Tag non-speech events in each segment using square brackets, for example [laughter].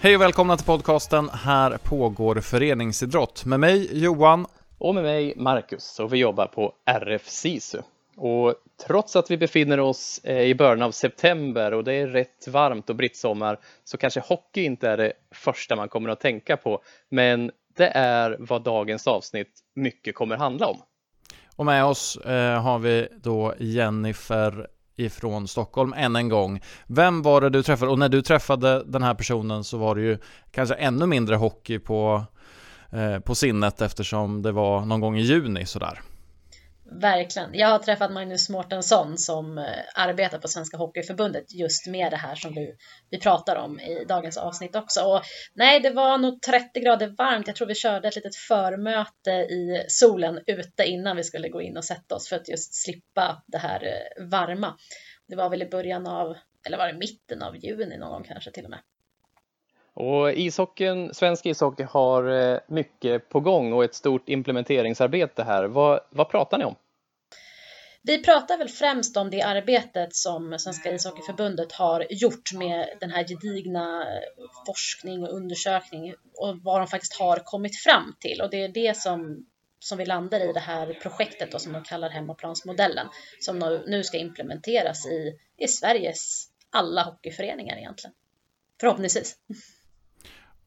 Hej och välkomna till podcasten Här pågår föreningsidrott med mig Johan och med mig Marcus och vi jobbar på RF SISU. Och trots att vi befinner oss eh, i början av september och det är rätt varmt och brittsommar så kanske hockey inte är det första man kommer att tänka på. Men det är vad dagens avsnitt mycket kommer handla om. Och med oss eh, har vi då Jennifer ifrån Stockholm än en gång. Vem var det du träffade? Och när du träffade den här personen så var det ju kanske ännu mindre hockey på, eh, på sinnet eftersom det var någon gång i juni sådär. Verkligen. Jag har träffat Magnus Mårtensson som eh, arbetar på Svenska Hockeyförbundet just med det här som du, vi pratar om i dagens avsnitt också. Och nej, det var nog 30 grader varmt. Jag tror vi körde ett litet förmöte i solen ute innan vi skulle gå in och sätta oss för att just slippa det här eh, varma. Det var väl i början av, eller var det mitten av juni någon gång kanske till och med. Och ishockeyn, svensk ishockey har eh, mycket på gång och ett stort implementeringsarbete här. Vad, vad pratar ni om? Vi pratar väl främst om det arbetet som Svenska ishockeyförbundet har gjort med den här gedigna forskning och undersökning och vad de faktiskt har kommit fram till. Och det är det som, som vi landar i det här projektet då, som de kallar hemmaplansmodellen som nu ska implementeras i, i Sveriges alla hockeyföreningar egentligen. Förhoppningsvis.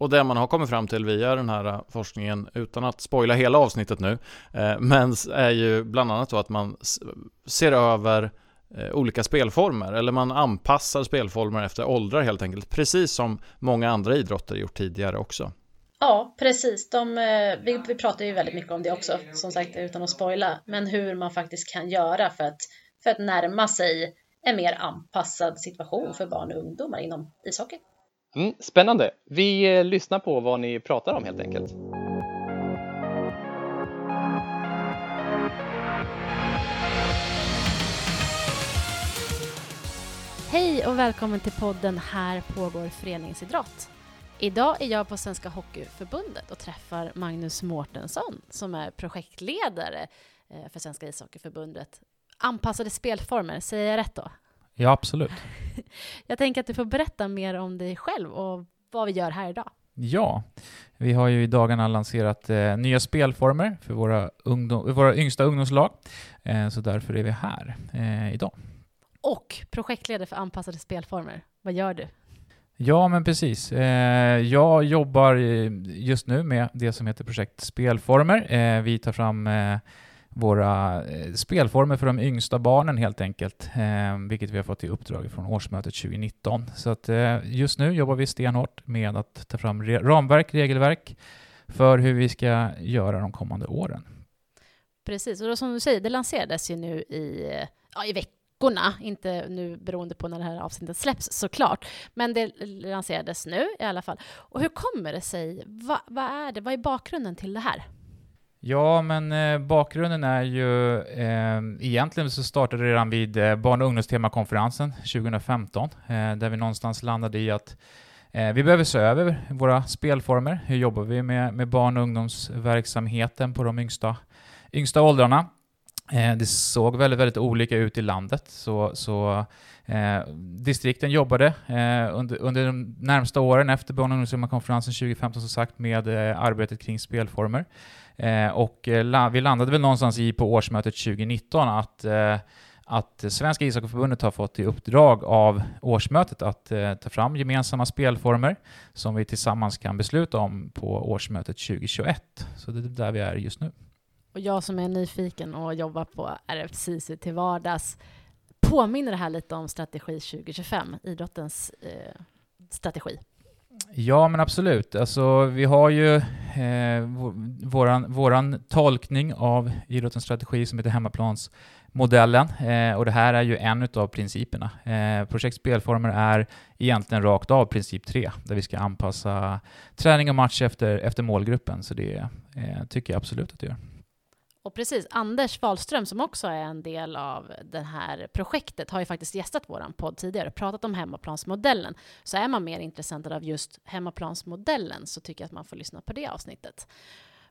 Och det man har kommit fram till via den här eh, forskningen, utan att spoila hela avsnittet nu, eh, men är ju bland annat då att man ser över eh, olika spelformer, eller man anpassar spelformer efter åldrar helt enkelt, precis som många andra idrotter gjort tidigare också. Ja, precis. De, vi, vi pratar ju väldigt mycket om det också, som sagt, utan att spoila, men hur man faktiskt kan göra för att, för att närma sig en mer anpassad situation för barn och ungdomar inom ishockey. Mm, spännande. Vi eh, lyssnar på vad ni pratar om helt enkelt. Hej och välkommen till podden Här pågår föreningsidrott. Idag är jag på Svenska Hockeyförbundet och träffar Magnus Mårtensson som är projektledare eh, för Svenska ishockeyförbundet. Anpassade spelformer, säger jag rätt då? Ja, absolut. [laughs] Jag tänker att du får berätta mer om dig själv och vad vi gör här idag. Ja, vi har ju i dagarna lanserat eh, nya spelformer för våra, ungdom, våra yngsta ungdomslag, eh, så därför är vi här eh, idag. Och projektledare för anpassade spelformer. Vad gör du? Ja, men precis. Eh, jag jobbar just nu med det som heter projekt Spelformer. Eh, vi tar fram eh, våra eh, spelformer för de yngsta barnen helt enkelt, eh, vilket vi har fått i uppdrag från årsmötet 2019. Så att eh, just nu jobbar vi stenhårt med att ta fram ramverk, regelverk för hur vi ska göra de kommande åren. Precis, och då, som du säger, det lanserades ju nu i, ja, i veckorna, inte nu beroende på när det här avsnittet släpps såklart, men det lanserades nu i alla fall. Och hur kommer det sig? Va, vad är det? Vad är bakgrunden till det här? Ja, men eh, bakgrunden är ju... Eh, egentligen så startade det redan vid eh, barn och ungdomstemakonferensen 2015, eh, där vi någonstans landade i att eh, vi behöver se över våra spelformer. Hur jobbar vi med, med barn och ungdomsverksamheten på de yngsta, yngsta åldrarna? Eh, det såg väldigt, väldigt olika ut i landet, så, så Eh, distrikten jobbade eh, under, under de närmsta åren efter barn och 2015 som sagt med eh, arbetet kring spelformer. Eh, och eh, vi landade väl någonstans i på årsmötet 2019 att eh, att Svenska ishockeyförbundet har fått i uppdrag av årsmötet att eh, ta fram gemensamma spelformer som vi tillsammans kan besluta om på årsmötet 2021. Så det är där vi är just nu. Och jag som är nyfiken och jobbar på RFCC till vardags, påminner det här lite om Strategi 2025, idrottens eh, strategi? Ja, men absolut. Alltså, vi har ju eh, våran, våran tolkning av idrottens strategi som heter hemmaplansmodellen eh, och det här är ju en av principerna. Eh, projekt spelformer är egentligen rakt av princip tre, där vi ska anpassa träning och match efter, efter målgruppen, så det eh, tycker jag absolut att det gör. Och precis, Anders Wahlström som också är en del av det här projektet har ju faktiskt gästat våran podd tidigare och pratat om hemmaplansmodellen. Så är man mer intresserad av just hemmaplansmodellen så tycker jag att man får lyssna på det avsnittet.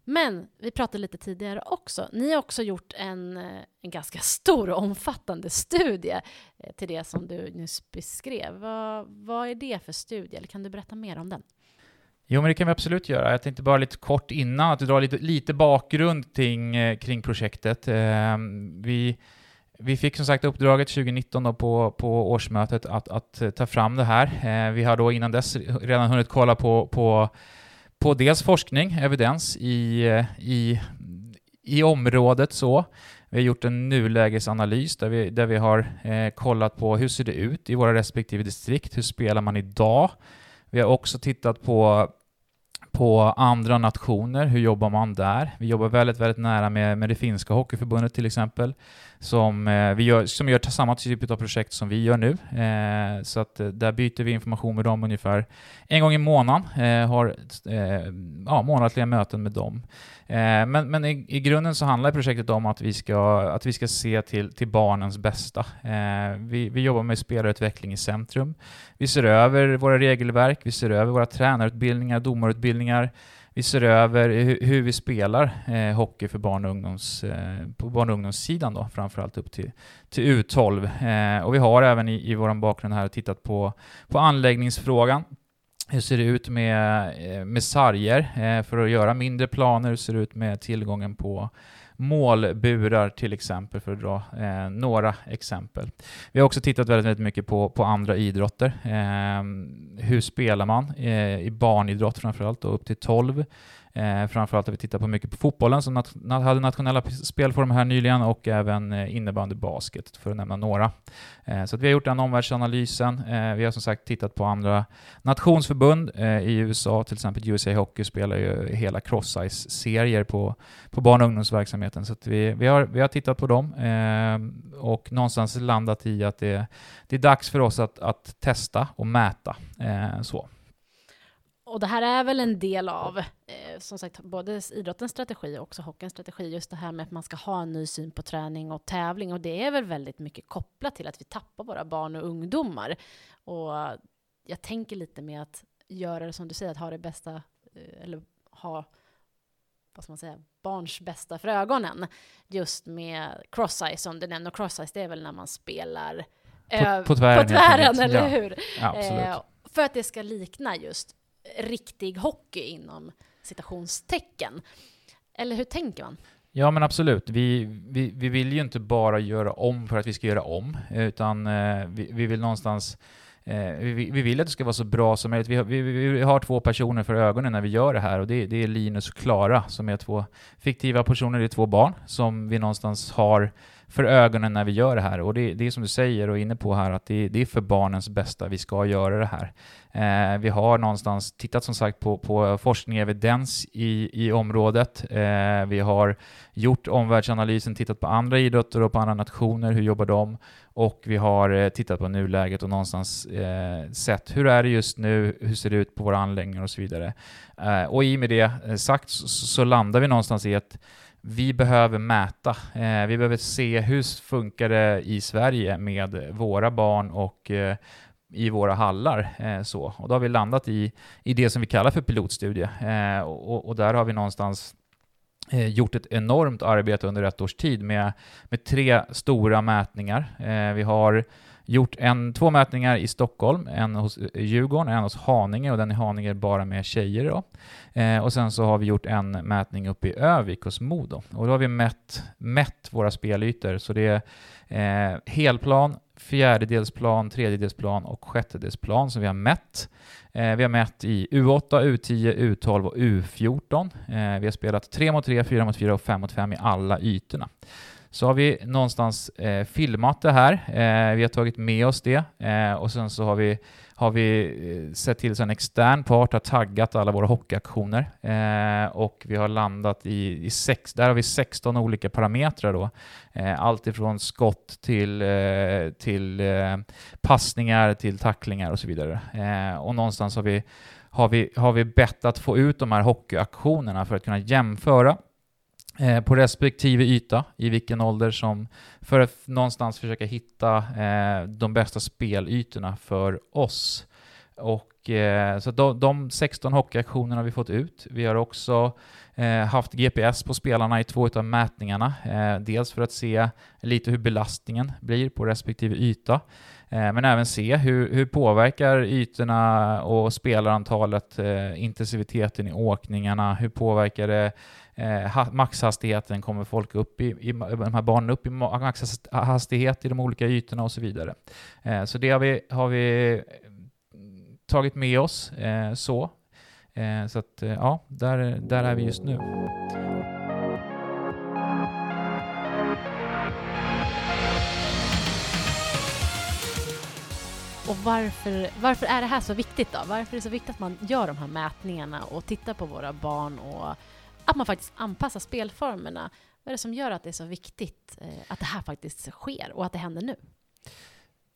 Men vi pratade lite tidigare också. Ni har också gjort en, eh, en ganska [laughs] stor och omfattande studie eh, till det som du nyss beskrev. Vad, vad är det för studie? Eller kan du berätta mer om den? Jo, men det kan vi absolut göra. Jag tänkte bara lite kort innan att du drar lite, lite bakgrund kring, eh, kring projektet. Ehm, vi, vi fick som sagt uppdraget 2019 då på, på årsmötet att, att eh, ta fram det här. Ehm, vi har då innan dess redan hunnit kolla på, på, på dels forskning, evidens i, eh, i, i området så. Vi har gjort en nulägesanalys där vi, där vi har eh, kollat på hur ser det ut i våra respektive distrikt, hur spelar man idag? Vi har också tittat på på andra nationer, hur jobbar man där? Vi jobbar väldigt, väldigt nära med, med det finska hockeyförbundet till exempel, som, eh, vi gör, som gör samma typ av projekt som vi gör nu. Eh, så att eh, där byter vi information med dem ungefär en gång i månaden, eh, har eh, ja, månatliga möten med dem. Eh, men men i, i, grunden så handlar projektet om att vi ska, att vi ska se till, till barnens bästa. Eh, vi, vi jobbar med spelarutveckling i centrum. Vi ser över våra regelverk, vi ser över våra tränarutbildningar, domarutbildningar, vi ser över hur, vi spelar eh, hockey för barn och ungdoms, eh, på barn och ungdomssidan då, framförallt upp till, till U12. Eh, och vi har även i, i vår bakgrund här tittat på, på anläggningsfrågan. Hur ser det ut med, eh, med sarger eh, för att göra mindre planer? Hur ser det ut med tillgången på målburar till exempel, för att dra eh, några exempel. Vi har också tittat väldigt, väldigt mycket på, på andra idrotter. Eh, hur spelar man eh, i barnidrott framförallt, upp till 12? Eh, framförallt har vi tittat på mycket på fotbollen som nat hade nationella spelformer här nyligen och även eh, innebandy basket för att nämna några. Eh, så vi har gjort den omvärldsanalysen. Eh, vi har som sagt tittat på andra nationsförbund. Eh, I USA till exempel USA Hockey spelar ju hela cross-size-serier på, på barn och ungdomsverksamheten. Så vi, vi, har, vi har tittat på dem eh, och någonstans landat i att det, det är dags för oss att, att testa och mäta. Eh, så. Och det här är väl en del av, eh, som sagt, både idrottens strategi och också hockeyns strategi, just det här med att man ska ha en ny syn på träning och tävling. Och det är väl väldigt mycket kopplat till att vi tappar våra barn och ungdomar. Och jag tänker lite med att göra det som du säger, att ha det bästa, eh, eller ha, vad ska man säga, barns bästa för ögonen. Just med cross-eye som du nämner. Cross-eye, det är väl när man spelar på, på tvären, på tvären eller ja. hur? Ja, eh, för att det ska likna just riktig hockey inom citationstecken. Eller hur tänker man? Ja men absolut. Vi, vi, vi vill ju inte bara göra om för att vi ska göra om, utan eh, vi, vi vill någonstans eh, vi, vi, vill att det ska vara så bra som möjligt. Vi, vi, vi, har två personer för ögonen när vi gör det här och det, det är Linus och Klara som är två fiktiva personer, det är två barn som vi någonstans har för ögonen när vi gör det här. Och det, det är som du säger och är inne på här, att det, det är för barnens bästa vi ska göra det här. Eh, vi har någonstans tittat som sagt på, på forskning och evidens i, i området. Eh, vi har gjort omvärldsanalysen, tittat på andra idrotter och på andra nationer, hur jobbar de? Och vi har eh, tittat på nuläget och någonstans eh, sett hur är det just nu, hur ser det ut på våra anläggningar och så vidare. Eh, och i och med det eh, sagt så, så landar vi någonstans i att vi behöver mäta. Eh, vi behöver se hur funkar det i Sverige med våra barn och eh, i våra hallar. Eh, så. Och då har vi landat i, i det som vi kallar för pilotstudie. Eh, och, och, där har vi någonstans eh, gjort ett enormt arbete under ett års tid med, med tre stora mätningar. Eh, vi har gjort en, två mätningar i Stockholm, en hos eh, Djurgården och en hos Haninge och den i Haninge är bara med tjejer då. Eh, och sen så har vi gjort en mätning uppe i Övik hos Modo och då har vi mätt, mätt våra spelytor så det är eh, helplan, fjärdedelsplan, tredjedelsplan och sjättedelsplan som vi har mätt. Eh, vi har mätt i U8, U10, U12 och U14. Eh, vi har spelat 3 mot 3, 4 mot 4 och 5 mot 5 i alla ytorna så har vi någonstans eh, filmat det här. Eh, vi har tagit med oss det eh, och sen så har vi, har vi eh, sett till så en extern part har taggat alla våra hockeyaktioner eh, och vi har landat i, i sex, där har vi 16 olika parametrar då. Eh, allt ifrån skott till, eh, till eh, passningar till tacklingar och så vidare. och någonstans har vi har vi, har vi bett att få ut de här hockeyaktionerna för att kunna jämföra Eh, på respektive yta, i vilken ålder som, för att någonstans försöka hitta eh, de bästa spelytorna för oss. Och eh, så de, de 16 hockeyaktionerna har vi fått ut. Vi har också eh, haft GPS på spelarna i två av mätningarna. Eh, dels för att se lite hur belastningen blir på respektive yta, eh, men även se hur, hur påverkar ytorna och spelarantalet eh, intensiviteten i åkningarna, hur påverkar det eh, maxhastigheten, kommer folk upp i, i, de här barnen upp i maxhastighet i de olika ytorna och så vidare. Eh, så det har vi, har vi tagit med oss eh, så. Eh, så att eh, ja, där, där är vi just nu. Och varför, varför är det här så viktigt då? Varför är det så viktigt att man gör de här mätningarna och tittar på våra barn och att man faktiskt anpassar spelformerna. Vad är det som gör att det är så viktigt eh, att det här faktiskt sker och att det händer nu?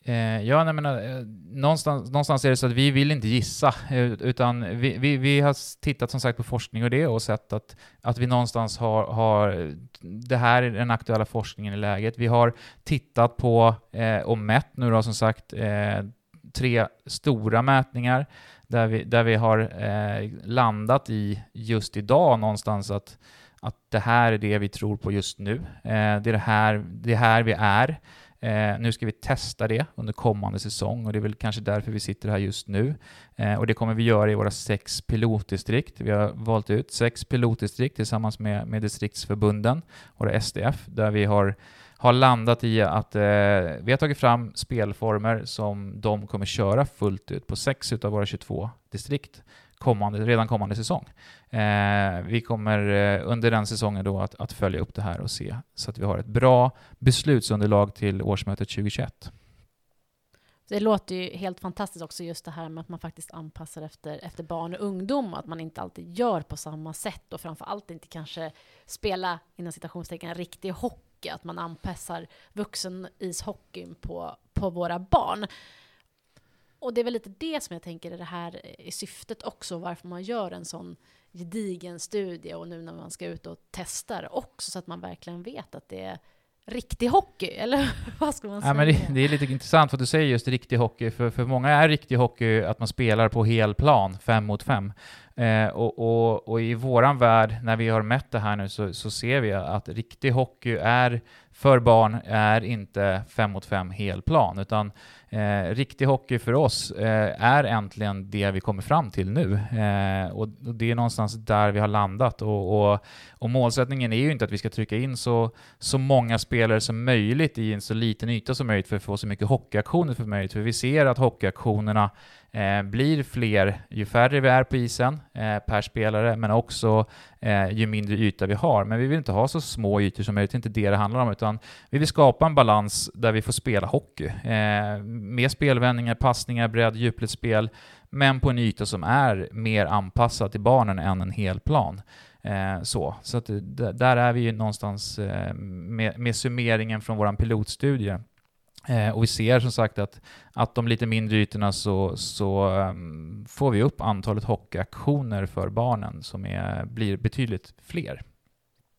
Eh, ja, nej, men, eh, någonstans, någonstans är det så att vi vill inte gissa, eh, utan vi, vi, vi, har tittat som sagt på forskning och det och sett att, att vi någonstans har, har det här är den aktuella forskningen i läget. Vi har tittat på eh, och mätt nu då som sagt eh, tre stora mätningar där vi, där vi har eh, landat i just idag någonstans att, att det här är det vi tror på just nu. Eh, det är det här, det här vi är. Eh, nu ska vi testa det under kommande säsong och det är väl kanske därför vi sitter här just nu. Eh, och det kommer vi göra i våra sex pilotdistrikt. Vi har valt ut sex pilotdistrikt tillsammans med, med distriktsförbunden, våra SDF, där vi har har landat i att eh, vi har tagit fram spelformer som de kommer köra fullt ut på sex av våra 22 distrikt kommande, redan kommande säsong. Eh, vi kommer eh, under den säsongen då att, att, följa upp det här och se så att vi har ett bra beslutsunderlag till årsmötet 2021. Det låter ju helt fantastiskt också just det här med att man faktiskt anpassar efter, efter barn och ungdom, att man inte alltid gör på samma sätt och framför allt inte kanske spela inom citationstecken riktig hockey, att man anpassar vuxenishockeyn på, på våra barn. Och det är väl lite det som jag tänker är det här eh, i syftet också, varför man gör en sån gedigen studie och nu när man ska ut och testa det också, så att man verkligen vet att det är riktig hockey, [laughs] eller vad ska man säga? Ja, men det, det, är lite intressant för att du säger just riktig hockey, för, för många är riktig hockey att man spelar på hel plan, fem mot fem. Eh, och, och, och, i våran värld, när vi har mätt det här nu, så, så ser vi att riktig hockey är för barn är inte fem mot fem hel plan, utan eh, riktig hockey för oss eh, är äntligen det vi kommer fram till nu. Eh, och, och, det är någonstans där vi har landat. Och, och, och, målsättningen är ju inte att vi ska trycka in så, så många spelare som möjligt i en så liten yta som möjligt för att få så mycket hockeyaktioner som möjligt, för vi ser att hockeyaktionerna eh, blir fler ju färre vi är på isen eh, per spelare, men också eh, ju mindre yta vi har. Men vi vill inte ha så små ytor som möjligt, det är inte det det handlar om, utan vi vill skapa en balans där vi får spela hockey. Eh, med spelvändningar, passningar, bredd, djupledsspel, men på en yta som är mer anpassad till barnen än en hel plan. Eh, så så att, eh, där är vi ju någonstans eh, med, med summeringen från vår pilotstudie. Eh, och vi ser som sagt att, att de lite mindre ytorna så, så um, får vi upp antalet hockeyaktioner för barnen som är, blir betydligt fler.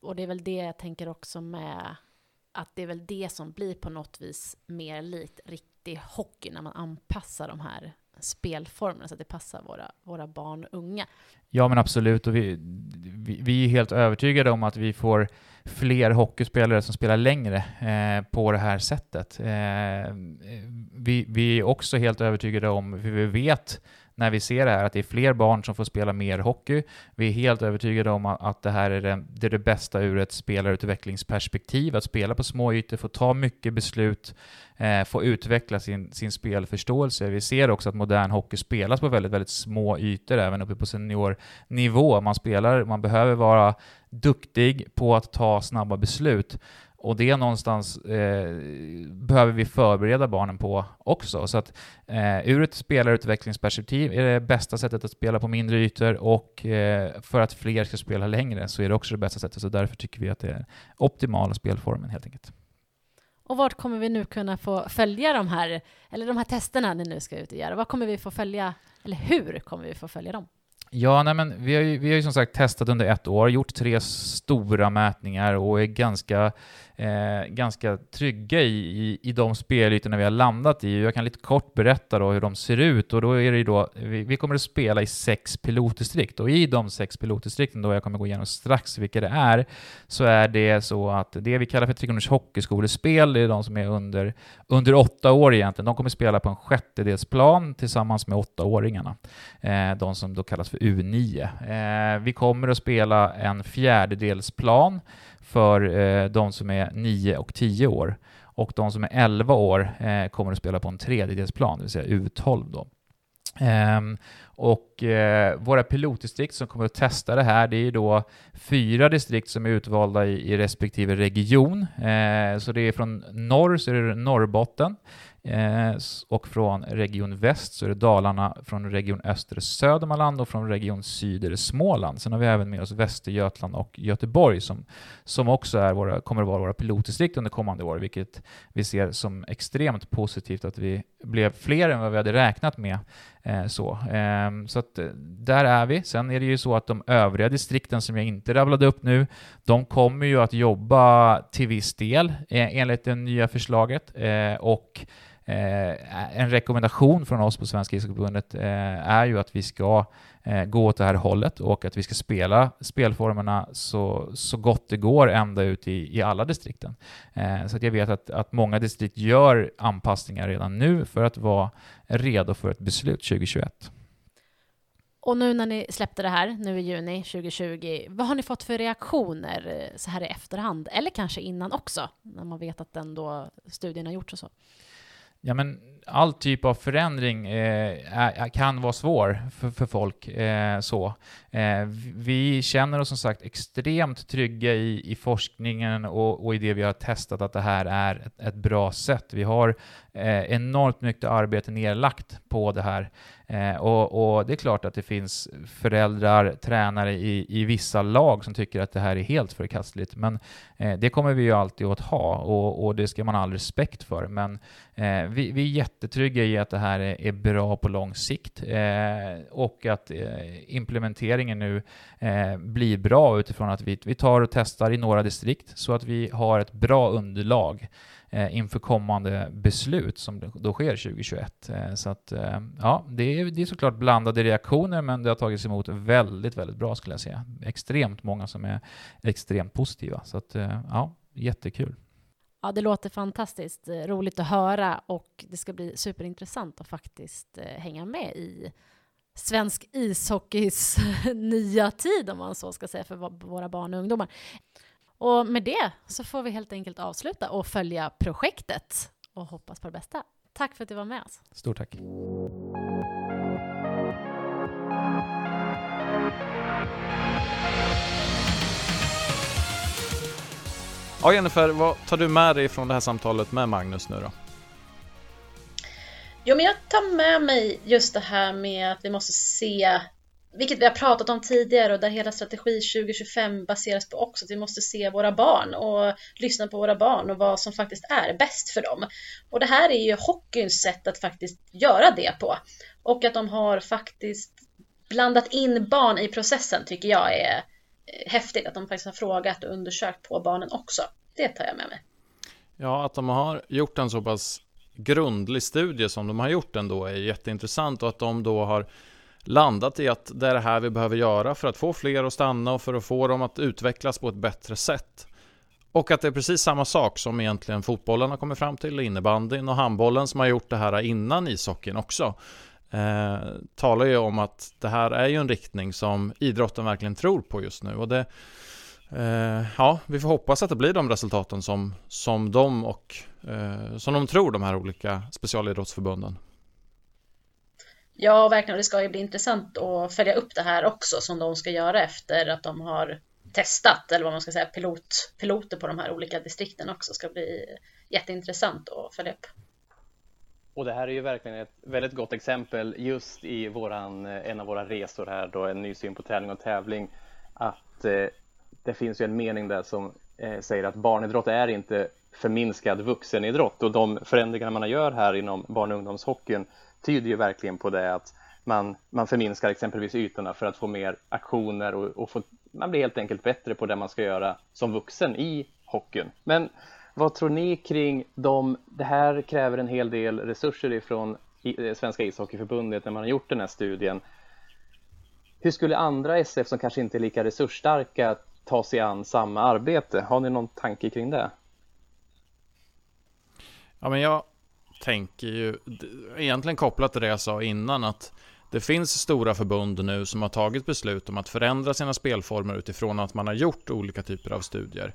Och det är väl det jag tänker också med att det är väl det som blir på något vis mer likt riktig hockey när man anpassar de här spelformerna så att det passar våra, våra barn och unga. Ja men absolut och vi, vi, vi är helt övertygade om att vi får fler hockeyspelare som spelar längre eh, på det här sättet. Eh, vi, vi är också helt övertygade om, för vi vet när vi ser det här, att det är fler barn som får spela mer hockey. Vi är helt övertygade om att det här är det, det, är det bästa ur ett spelarutvecklingsperspektiv, att spela på små ytor, få ta mycket beslut, eh, få utveckla sin, sin spelförståelse. Vi ser också att modern hockey spelas på väldigt, väldigt små ytor, även uppe på seniornivå. Man spelar, man behöver vara duktig på att ta snabba beslut. Och det någonstans eh, behöver vi förbereda barnen på också. Så att eh, ur ett spelarutvecklingsperspektiv är det bästa sättet att spela på mindre ytor och eh, för att fler ska spela längre så är det också det bästa sättet. Så därför tycker vi att det är optimala spelformen helt enkelt. Och vart kommer vi nu kunna få följa de här, eller de här testerna ni nu ska ut och göra? Vad kommer vi få följa, eller hur kommer vi få följa dem? Ja, nej men vi har, ju, vi har ju som sagt testat under ett år, gjort tre stora mätningar och är ganska eh, ganska trygga i, i, i de spelytorna vi har landat i. Jag kan lite kort berätta då hur de ser ut och då är det då, vi, vi kommer att spela i sex pilotdistrikt och i de sex pilotdistrikten då, jag kommer gå igenom strax vilka det är, så är det så att det vi kallar för Trikonders hockeyskolespel, det är de som är under, under åtta år egentligen, de kommer spela på en sjättedelsplan tillsammans med åttaåringarna, eh, de som då kallas för U9. Eh, vi kommer att spela en fjärdedelsplan för eh, de som är 9 och 10 år. Och de som är 11 år eh, kommer att spela på en tredjedelsplan, det vill säga U12 då. Um, och eh, våra pilotdistrikt som kommer att testa det här, det är då fyra distrikt som är utvalda i, i respektive region. Eh, så det är från norr så är det Norrbotten, Eh, och från region väst så är det Dalarna, från region öst är det Södermanland och från region syd är det Småland. Sen har vi även med oss Västergötland och Göteborg som, som också är våra, kommer att vara våra pilotdistrikt under kommande år, vilket vi ser som extremt positivt att vi blev fler än vad vi hade räknat med. Eh, så eh, så att, eh, där är vi. Sen är det ju så att de övriga distrikten som jag inte rabblade upp nu, de kommer ju att jobba till viss del eh, enligt det nya förslaget eh, och Eh, en rekommendation från oss på Svenska ishockeyförbundet eh, är ju att vi ska eh, gå åt det här hållet och att vi ska spela spelformerna så, så gott det går ända ut i, i alla distrikten. Eh, så att jag vet att, att många distrikt gör anpassningar redan nu för att vara redo för ett beslut 2021. Och nu när ni släppte det här, nu i juni 2020, vad har ni fått för reaktioner eh, så här i efterhand? Eller kanske innan också, när man vet att den då studien har gjorts och så? Ja, men all typ av förändring eh, kan vara svår för, för folk. Eh, så. Eh, vi känner oss som sagt extremt trygga i, i forskningen och, och, i det vi har testat att det här är ett, ett bra sätt. Vi har eh, enormt mycket arbete nedlagt på det här. Eh, och, och, det är klart att det finns föräldrar, tränare i, i vissa lag som tycker att det här är helt förkastligt. Men eh, det kommer vi ju alltid att ha och, och det ska man ha all respekt för. Men eh, vi, vi, är jättetrygga i att det här är, är bra på lång sikt eh, och att eh, implementeringen nu eh, blir bra utifrån att vi, vi tar och testar i några distrikt så att vi har ett bra underlag eh, inför kommande beslut som då sker 2021. Eh, så att, eh, ja, det är, det är såklart blandade reaktioner, men det har tagits emot väldigt, väldigt bra skulle jag säga. Extremt många som är extremt positiva. Så att, eh, ja, jättekul. Ja, det låter fantastiskt eh, roligt att höra och det ska bli superintressant att faktiskt eh, hänga med i svensk ishockeys [laughs] nya tid, om man så ska säga, för våra barn och ungdomar. Och med det så får vi helt enkelt avsluta och följa projektet och hoppas på det bästa. Tack för att du var med oss. Stort tack. Ja, Jennifer, vad tar du med dig från det här samtalet med Magnus nu då? Jo, men jag tar med mig just det här med att vi måste se vilket vi har pratat om tidigare och där hela strategi 2025 baseras på också att vi måste se våra barn och lyssna på våra barn och vad som faktiskt är bäst för dem. Och det här är ju hockeyns sätt att faktiskt göra det på. Och att de har faktiskt blandat in barn i processen tycker jag är Eh, häftigt. Att de faktiskt har frågat och undersökt på barnen också. Det tar jag med mig. Ja, att de har gjort en så pass grundlig studie som de har gjort ändå är jätteintressant och att de då har landat i att det är det här vi behöver göra för att få fler att stanna och för att få dem att utvecklas på ett bättre sätt. Och att det är precis samma sak som egentligen fotbollen har kommit fram till, innebandyn och handbollen som har gjort det här innan ishockeyn också. Eh, talar ju om att det här är ju en riktning som idrotten verkligen tror på just nu. Och det, eh, ja, vi får hoppas att det blir de resultaten som, som de och eh, som de tror, de här olika specialidrottsförbunden. Ja, verkligen. Det ska ju bli intressant att följa upp det här också som de ska göra efter att de har testat, eller vad man ska säga, pilot, piloter på de här olika distrikten också. Det ska bli jätteintressant att följa upp. Och det här är ju verkligen ett väldigt gott exempel just i våran, eh, en av våra resor här då, en ny syn på träning och tävling, att eh, det finns ju en mening där som eh, säger att barnidrott är inte förminskad vuxenidrott och de förändringar man gör här inom barn och ungdomshockeyn tyder ju verkligen på det att man, man förminskar exempelvis ytorna för att få mer aktioner och, och få, man blir helt enkelt bättre på det man ska göra som vuxen i hockeyn. Men vad tror ni kring de, det här kräver en hel del resurser ifrån eh, Svenska ishockeyförbundet när man har gjort den här studien. Hur skulle andra SF som kanske inte är lika resursstarka ta sig an samma arbete? Har ni någon tanke kring det? Ja, men jag tänker ju egentligen kopplat till det jag sa innan att det finns stora förbund nu som har tagit beslut om att förändra sina spelformer utifrån att man har gjort olika typer av studier.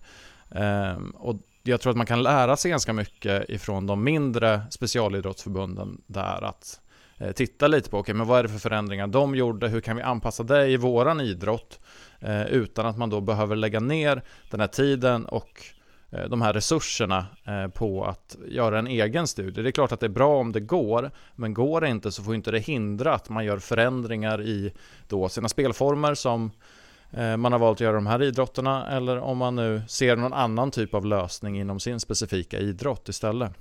Ehm, och jag tror att man kan lära sig ganska mycket ifrån de mindre specialidrottsförbunden där att eh, titta lite på, okay, men vad är det för förändringar de gjorde, hur kan vi anpassa det i våran idrott eh, utan att man då behöver lägga ner den här tiden och eh, de här resurserna eh, på att göra en egen studie. Det är klart att det är bra om det går, men går det inte så får inte det hindra att man gör förändringar i då sina spelformer som Eh, man har valt att göra de här idrotterna eller om man nu ser någon annan typ av lösning inom sin specifika idrott istället.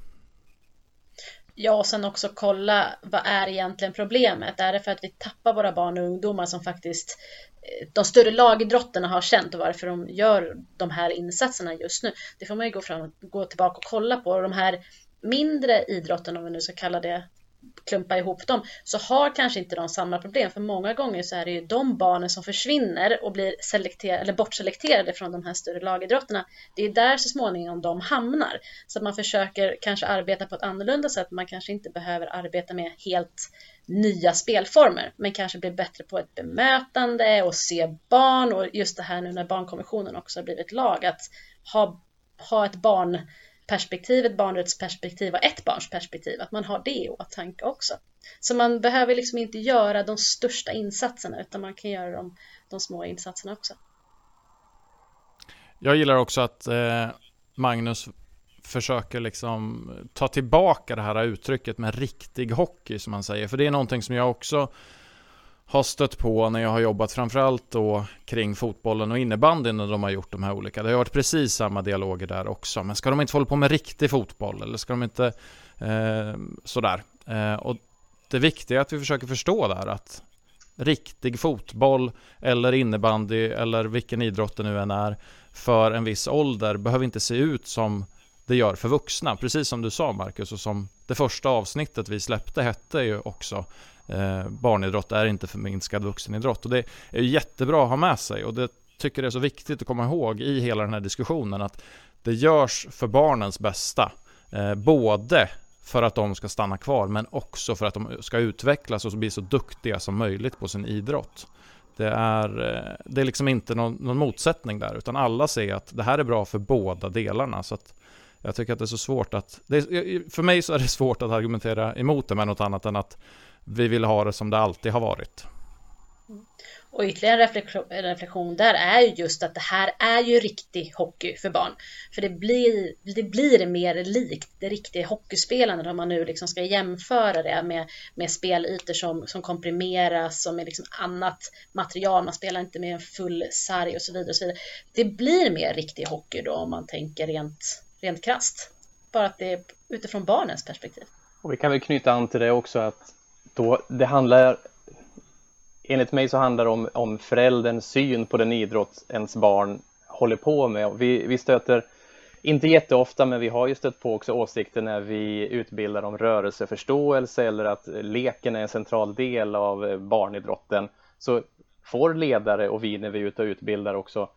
Ja, och sen också kolla vad är egentligen problemet? Är det för att vi tappar våra barn och ungdomar som faktiskt eh, de större lagidrotterna har känt och varför de gör de här insatserna just nu? Det får man ju gå, fram, gå tillbaka och kolla på. Och de här mindre idrotterna, om vi nu ska kalla det klumpa ihop dem så har kanske inte de samma problem för många gånger så är det ju de barnen som försvinner och blir selekterade eller bortselekterade från de här större lagidrotterna. Det är där så småningom de hamnar så att man försöker kanske arbeta på ett annorlunda sätt. Man kanske inte behöver arbeta med helt nya spelformer men kanske blir bättre på ett bemötande och se barn och just det här nu när barnkonventionen också har blivit lag att ha, ha ett barn perspektiv, ett barnrättsperspektiv och ett barns perspektiv, att man har det i åtanke också. Så man behöver liksom inte göra de största insatserna utan man kan göra de, de små insatserna också. Jag gillar också att eh, Magnus försöker liksom ta tillbaka det här uttrycket med riktig hockey som man säger. För det är någonting som jag också har stött på när jag har jobbat framförallt då kring fotbollen och innebandyn när de har gjort de här olika. Det har varit precis samma dialoger där också. Men ska de inte få hålla på med riktig fotboll eller ska de inte eh, sådär? Eh, och det viktiga är att vi försöker förstå där att riktig fotboll eller innebandy eller vilken idrott det nu än är för en viss ålder behöver inte se ut som det gör för vuxna. Precis som du sa Marcus och som det första avsnittet vi släppte hette ju också eh, barnidrott är inte förminskad vuxenidrott. Och det är jättebra att ha med sig och det tycker det är så viktigt att komma ihåg i hela den här diskussionen att det görs för barnens bästa. Eh, både för att de ska stanna kvar men också för att de ska utvecklas och bli så duktiga som möjligt på sin idrott. Det är, eh, det är liksom inte någon, någon, motsättning där utan alla ser att det här är bra för båda delarna. Så att jag tycker att det är så svårt att... Är, för mig så är det svårt att argumentera emot det med något annat än att vi vill ha det som det alltid har varit. Och ytterligare en reflektion, där är ju just att det här är ju riktig hockey för barn. För det blir, det blir mer likt det riktiga hockeyspelandet om man nu liksom ska jämföra det med, med spelytor som, som komprimeras och med liksom annat material. Man spelar inte med en full sarg och så vidare. Och så vidare. Det blir mer riktig hockey då om man tänker rent, rent krast. Bara att det är utifrån barnens perspektiv. Och vi kan väl knyta an till det också att då det handlar enligt mig så handlar det om, om förälderns syn på den idrott ens barn håller på med. Vi, vi stöter, inte jätteofta, men vi har ju stött på också åsikter när vi utbildar om rörelseförståelse eller att leken är en central del av eh, barnidrotten. Så får ledare och vi när vi är ute och utbildar också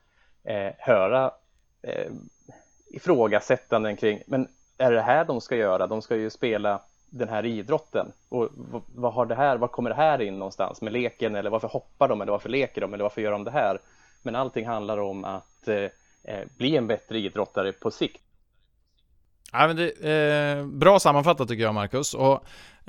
eh, höra eh, ifrågasättanden kring, men är det här de ska göra? De ska ju spela den här idrotten och vad har det här, vad kommer det här in någonstans med leken eller varför hoppar de eller varför leker de eller varför gör de det här? Men allting handlar om att eh, eh bli en bättre idrottare på sikt. Ja, men det, eh, bra sammanfattat tycker jag Marcus. Och,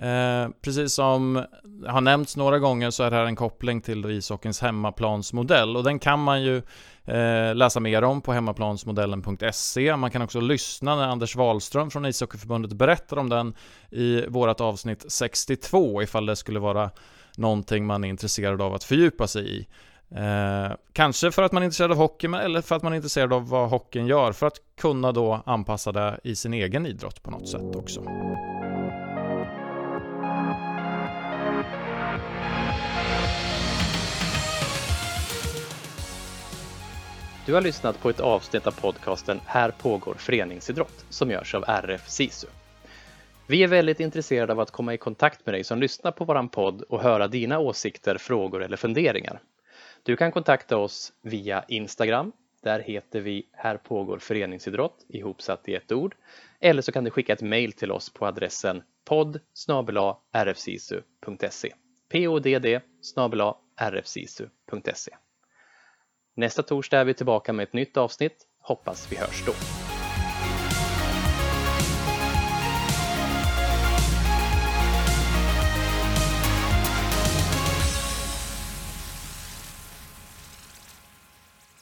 eh, precis som har nämnts några gånger så är det här en koppling till ishockeyns hemmaplansmodell och den kan man ju eh, läsa mer om på hemmaplansmodellen.se. Man kan också lyssna när Anders Wahlström från ishockeyförbundet berättar om den i vårt avsnitt 62 ifall det skulle vara någonting man är intresserad av att fördjupa sig i. Eh, kanske för att man är intresserad av hockey, eller för att man är intresserad av vad hockeyn gör, för att kunna då anpassa det i sin egen idrott på något sätt också. Du har lyssnat på ett avsnitt av podcasten Här pågår föreningsidrott som görs av RF SISU. Vi är väldigt intresserade av att komma i kontakt med dig som lyssnar på våran podd och höra dina åsikter, frågor eller funderingar. Du kan kontakta oss via Instagram. Där heter vi Här pågår föreningsidrott ihopsatt i ett ord. Eller så kan du skicka ett mejl till oss på adressen podd rfsisu.se podd rfsisu.se Nästa torsdag är vi tillbaka med ett nytt avsnitt. Hoppas vi hörs då.